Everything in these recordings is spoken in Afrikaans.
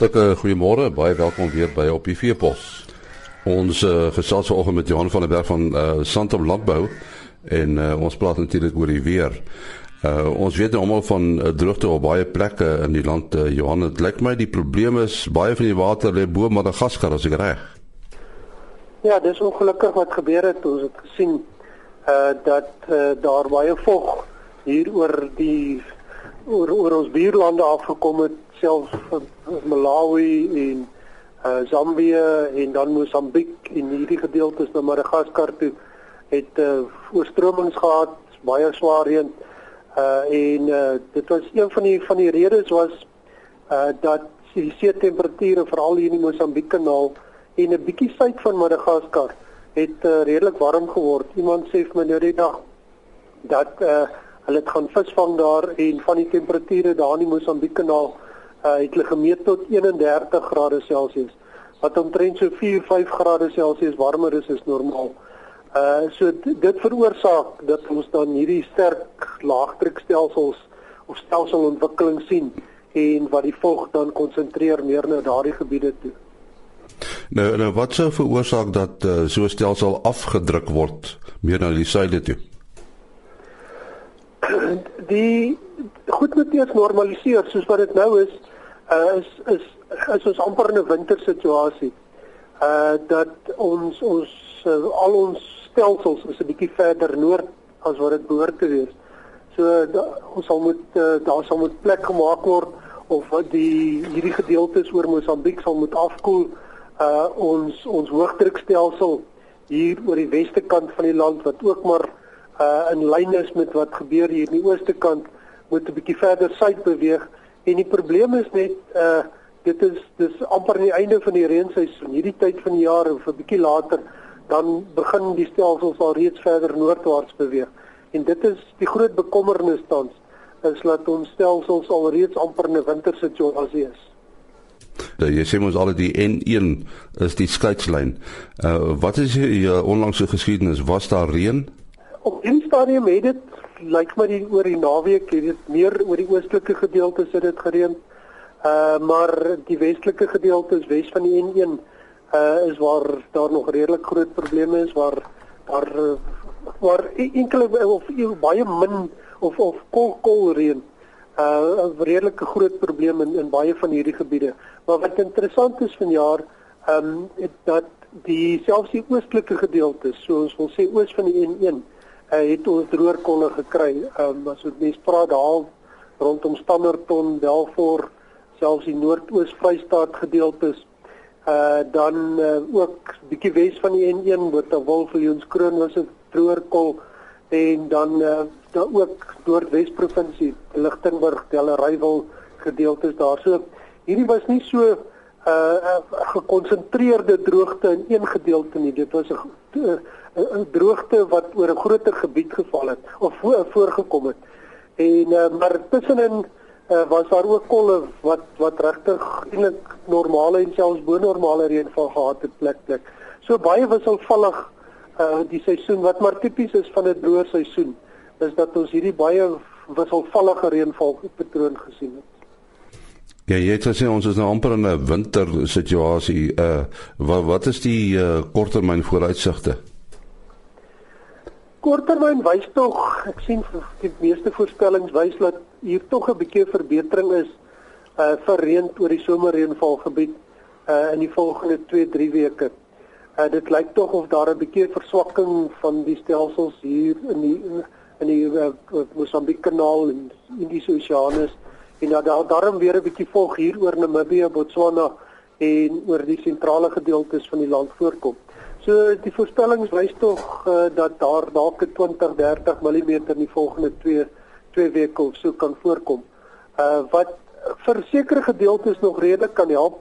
Hartlike goeiemôre, baie welkom weer by op die Veepos. Ons uh, gesels vanoggend met Johan van der Berg van uh, Santam Landbou en uh, ons praat natuurlik oor die weer. Uh, ons weet nou almal van uh, droogte op baie plekke in die land uh, Johan. Dit lyk my die probleem is baie van die water lê bo Madagaskar as ek reg. Ja, dis ongelukkig wat gebeur het. Ons het gesien uh dat uh, daar baie vog hier oor die oor, oor ons buurlande afgekom het selfs Malawi en uh, Zambië en dan Mosambiek en hierdie gedeeltes na Madagaskar toe het uh, oorstromings gehad, baie swaar reën. Uh en uh, dit was een van die van die redes was uh dat die see temperature veral hier in die Mosambiek kanaal en 'n bietjie suid van Madagaskar het uh, redelik warm geword. Iemand sê vir my nou die dag dat uh hulle het gaan visvang daar en van die temperature daar in die Mosambiek kanaal uh, het hulle gemeet tot 31 grade Celsius wat omtrent so 4 5 grade Celsius warmer is as normaal. Uh so dit veroorsaak dat ons dan hierdie sterk laagdrukstelsels of stelselontwikkeling sien en wat die vog dan konsentreer meer na daardie gebiede toe. Nou nou wat sou veroorsaak dat uh, so 'n stelsel afgedruk word meer na die suide toe? Die goed moet eers normaliseer soos wat dit nou is uh, is is is ons amper in 'n wintersituasie. Uh dat ons ons uh, al ons stelsels is 'n bietjie verder noord as wat dit behoort te wees. So da, ons sal moet uh, daar sal moet plek gemaak word of wat die hierdie gedeeltes oor Mosambiek sal moet afkoel. Uh ons ons hoëdrukstelsel hier oor die weste kant van die land wat ook maar uh in lyn is met wat gebeur hier in die ooste kant moet 'n bietjie verder suid beweeg En die probleem is net uh dit is dis amper aan die einde van die reenseisoen. Hierdie tyd van die jaar of 'n bietjie later dan begin die stelsels al reeds verder noordwaarts beweeg. En dit is die groot bekommernis tans is dat ons stelsels al reeds amper in 'n wintersituasie is. Ja, jy sê mos al die N1 is die skeidslyn. Uh wat is die uh, onlangse geskiedenis? Was daar reën? Op 'n stadium het dit lyk my die oor die naweek het dit meer oor die oostelike gedeeltes het dit gereën. Uh maar die westelike gedeeltes wes van die N1 uh is waar daar nog redelik groot probleme is waar daar waar e-, enkele of baie min of of kol kol reën. Uh 'n redelike groot probleem in in baie van hierdie gebiede. Maar wat interessant is vanjaar, ehm um, dat die selfs die oostelike gedeeltes, so ons wil sê oos van die N1 uh, het ons droërkolle gekry. Ehm um, as ons mens praat daar rondom Standerton, Belfort, selfs die Noord-Oos-Vrystaat gedeeltes. Uh dan uh, ook bietjie wes van die N1 met 'n Wolfvillionskroon was 'n droërkol en dan uh, daar ook Noordwes provinsie, Lichtenburg, Delaraywil gedeeltes daar. So hierdie was nie so 'n uh, gekonsentreerde droogte in een gedeelte nie. Dit was 'n 'n droogte wat oor 'n groter gebied geval het of voor, voorgekom het. En uh, maar tussenin uh, was daar ook kolle wat wat regtig eintlik normale en selfs bo normale reënval gehad het plek plek. So baie wisselvallig uh die seisoen wat maar tipies is van 'n droë seisoen is dat ons hierdie baie wisselvallige reënval patroon gesien het. Ja, jy het gesê ons is nou amper in 'n winter situasie. Uh wat wat is die uh, korttermyn vooruitsigte? Korttermyn wys tog, ek sien die meeste voorspellings wys dat hier tog 'n bietjie verbetering is uh vir reën oor die somerreënvalgebied uh in die volgende 2-3 weke. Uh dit lyk tog of daar 'n bietjie verswakking van die stelsels hier in die in die uh, Mosambiek kanaal en Indiese Oseaan is en dat daar daarom weer 'n bietjie volg hier oor Namibië, Botswana en oor die sentrale gedeeltes van die land voorkom. So die voorspellings wys tog uh, dat daar dalk 20 30 mm in die volgende 2 2 weke of so kan voorkom. Uh wat vir sekere gedeeltes nog redelik kan help.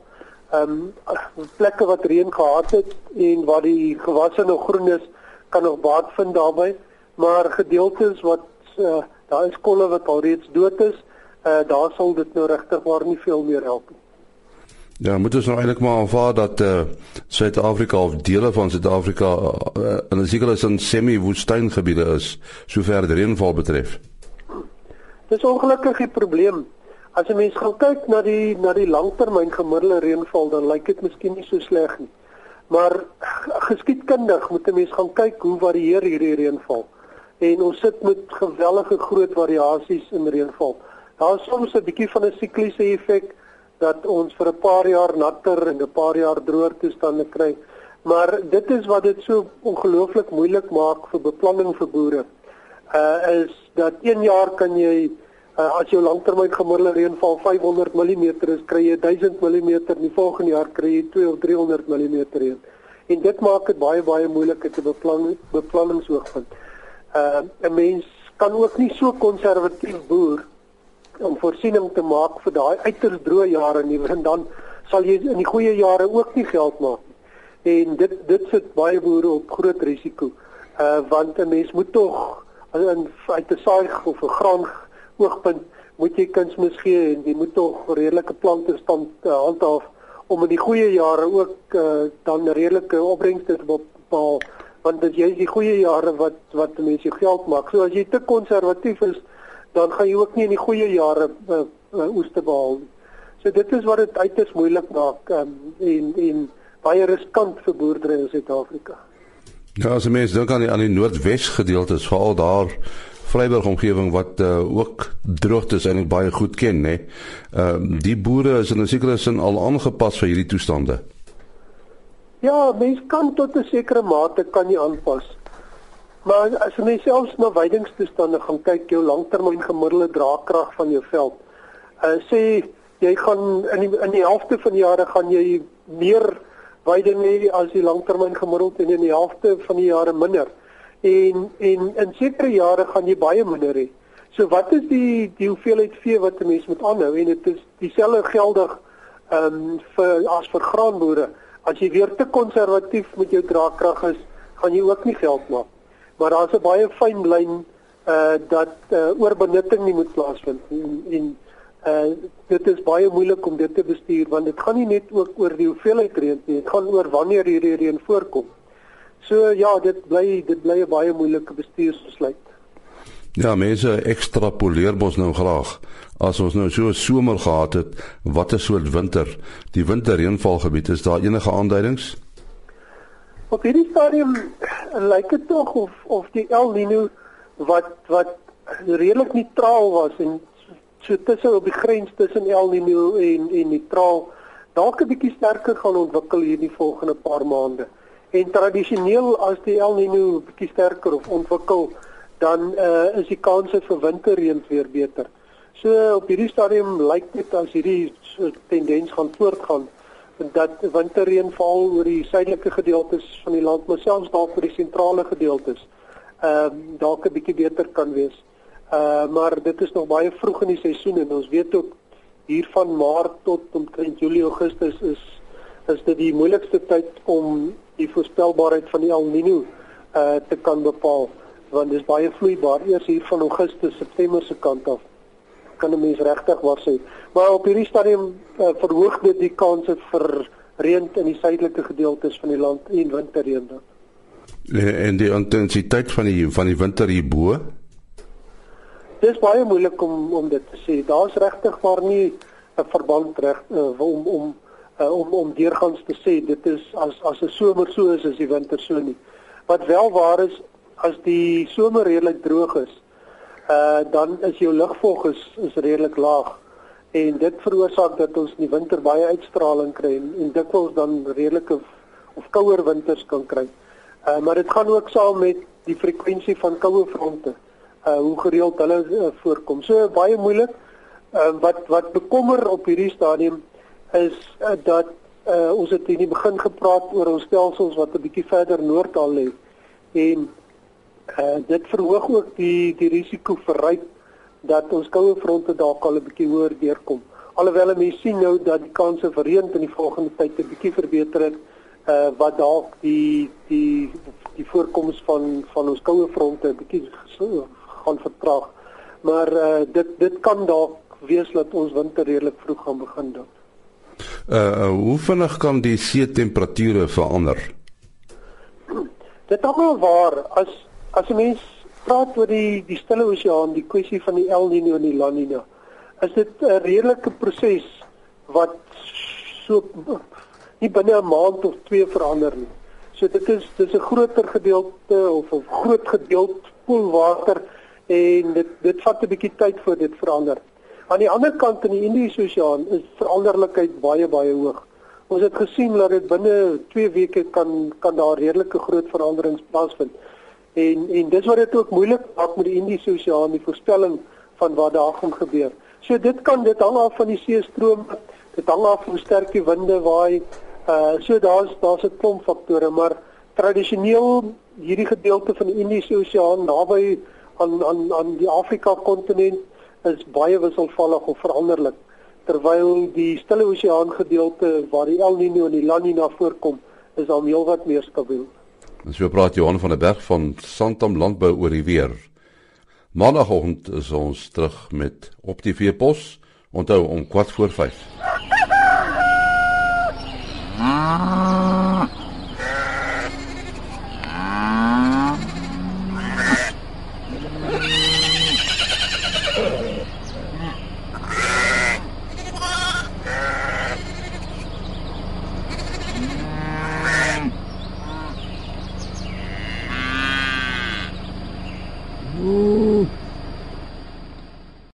Um plekke wat reën gehad het en waar die gewasse nog groen is, kan nog baat vind daarbey, maar gedeeltes wat uh, daar is kolle wat alreeds dood is, uh daar sal dit nou regtig waar nie veel meer help nie. Ja, moet ons nou eintlik maar aanvaar dat eh uh, Suid-Afrika of dele van Suid-Afrika uh, in 'n sekere sin semi-woestyngebiede is sover die reënval betref. Dis ongelukkig 'n probleem. As 'n mens gaan kyk na die na die langtermyn gemiddelde reënval, dan lyk dit miskien nie so sleg nie. Maar geskiedkundig moet 'n mens gaan kyk hoe varieer hierdie reënval. En ons sit met gewellige groot variasies in reënval. Daar is soms 'n bietjie van 'n sikliese effek dat ons vir 'n paar jaar natter en 'n paar jaar droër toestande kry. Maar dit is wat dit so ongelooflik moeilik maak vir beplanning vir boere. Uh is dat een jaar kan jy uh, as jou langtermyn gemiddelde reënval 500 mm is, kry jy 1000 mm die volgende jaar kry jy 2 of 300 mm reën. En dit maak dit baie baie moeilik te beplan beplanningsoogpunt. Uh 'n mens kan ook nie so konservatief boer om voorsiening te maak vir daai uiters droë jare nie want dan sal jy in die goeie jare ook nie geld maak nie. En dit dit sit baie boere op groot risiko. Uh want 'n mens moet tog in uit 'n saai of 'n graan oogpunt moet jy kunsmis gee en jy moet tog redelike plante stand uh, handhaaf om in die goeie jare ook uh, dan redelike opbrengste te bepaal want dit is die goeie jare wat wat mense geld maak. So as jy te konservatief is dan gaan jy ook nie in die goeie jare uh, uh, oes te behaal nie. So dit is wat dit uiters moeilik maak um, en en baie riskant vir boerdery in Suid-Afrika. Ja, as mens dink aan die aan die noordwes gedeeltes, veral daar Vryburg omgewing wat uh, ook droogtes eintlik baie goed ken, hè. Ehm uh, die boere is in 'n sekere sin al aangepas vir hierdie toestande. Ja, mens kan tot 'n sekere mate kan jy aanpas. Maar as jy selfs na weidingstoestande gaan kyk, jou langtermyn gemiddelde draagkrag van jou veld. Uh sê jy gaan in die in die helfte van die jare gaan jy meer weiding hê as die langtermyn gemiddeld en in die helfte van die jare minder. En en in sekere jare gaan jy baie minder hê. So wat is die die hoeveelheid vee wat 'n mens moet aanhou en dit is dieselfde geldig ehm um, vir as vir graanboere. As jy weer te konservatief met jou draagkrag is, gaan jy ook nie geld maak maar daar's 'n baie fyn lyn uh dat uh oorbenutting nie moet plaasvind en, en uh dit is baie moeilik om dit te bestuur want dit gaan nie net ook oor die hoeveelheid reën nie, dit gaan oor wanneer hierdie reën voorkom. So ja, dit bly dit bly 'n baie moeilike bestuursbesluit. Ja, mense ekstrapoleer mos nou graag. As ons nou so 'n somer gehad het, wat 'n soort winter. Die winterreënvalgebied, is daar enige aanduidings? Op hierdie stadium lyk dit tog of of die El Niño wat wat redelik neutraal was en so tussen op die grens tussen El Niño en en neutraal dalk 'n bietjie sterker gaan ontwikkel hierdie volgende paar maande. En tradisioneel as die El Niño bietjie sterker of ontwikkel, dan uh, is die kanse vir winterreën weer beter. So op hierdie stadium lyk dit as hierdie so tendens gaan voortgaan dat winterreën val oor die suidelike gedeeltes van die land, maar selfs daar vir die sentrale gedeeltes ehm uh, dalk 'n bietjie beter kan wees. Uh maar dit is nog baie vroeg in die seisoen en ons weet ook hier van Maart tot omtrent Julie Augustus is is dit die moeilikste tyd om die voorspelbaarheid van die El Niño uh te kan bepaal want dit is baie vloeibaar eers hier van Augustus September se kant af kan 'n mens regtig waar sê. Maar op hierdie stadium uh, verhoog dit die kanse vir reën in die suidelike gedeeltes van die land en winterreën dan. En die intensiteit van die van die winter hierbo? Dit is baie moeilik om om dit te sê. Daar's regtig maar nie 'n verband reg uh, om om uh, om om deurgangs te sê dit is as as 'n somer so is as die winter so nie. Wat wel waar is as die somer redelik droog is, uh dan is jou lugvog is is redelik laag en dit veroorsaak dat ons in die winter baie uitstraling kry en, en dikwels dan redelike of kouer winters kan kry. Uh maar dit gaan ook saam met die frekwensie van koue fronte. Uh hoe gereeld hulle uh, voorkom. So baie moeilik. Uh wat wat bekommer op hierdie stadium is uh, dat uh ons het in die begin gepraat oor ons stelsels wat 'n bietjie verder noord al lê en Uh dit verhoog ook die die risiko vir ryp dat ons koue fronte dalk al 'n bietjie hoër deurkom. Alhoewel mense sien nou dat die kanse vir reën in die volgende tyd 'n bietjie verbeter het, uh wat dalk die die die voorkoms van van ons koue fronte 'n bietjie gaan vertraag. Maar uh dit dit kan dalk wees dat ons winter redelik vroeg gaan begin dan. Uh hoe vinnig kan die see temperature verander? Dit is almal waar as As 'n mens praat oor die die Stille Oseaan, die kwessie van die El Niño en die La Niña, is dit 'n redelike proses wat so nie binne 'n maand of twee verander nie. So dit is dis 'n groter gedeelte of 'n groot gedeelte poolwater en dit dit vat 'n bietjie tyd voor dit verander. Aan die ander kant in die Indiese Oseaan is veranderlikheid baie baie hoog. Ons het gesien dat dit binne 2 weke kan kan daar redelike groot veranderings plaasvind. En en dis wat dit ook moeilik maak met die Indiese Oseaan die voorspelling van wat daar gaan gebeur. So dit kan dit hang af van die see stroom, dit hang af hoe sterk die winde waai. Uh so daar's daar's 'n klomp faktore, maar tradisioneel hierdie gedeelte van die Indiese Oseaan naby aan aan aan die Afrika kontinent is baie wisselvallig of veranderlik terwyl die Stille Oseaan gedeelte waar die El Niño en die La Niña voorkom is al heelwat meer stabiel. Ons so praat Johan van der Berg van Santam Landbou oor die weer. Maandagoggend is ons terug met op die veepos. Onthou om kwart voor 5.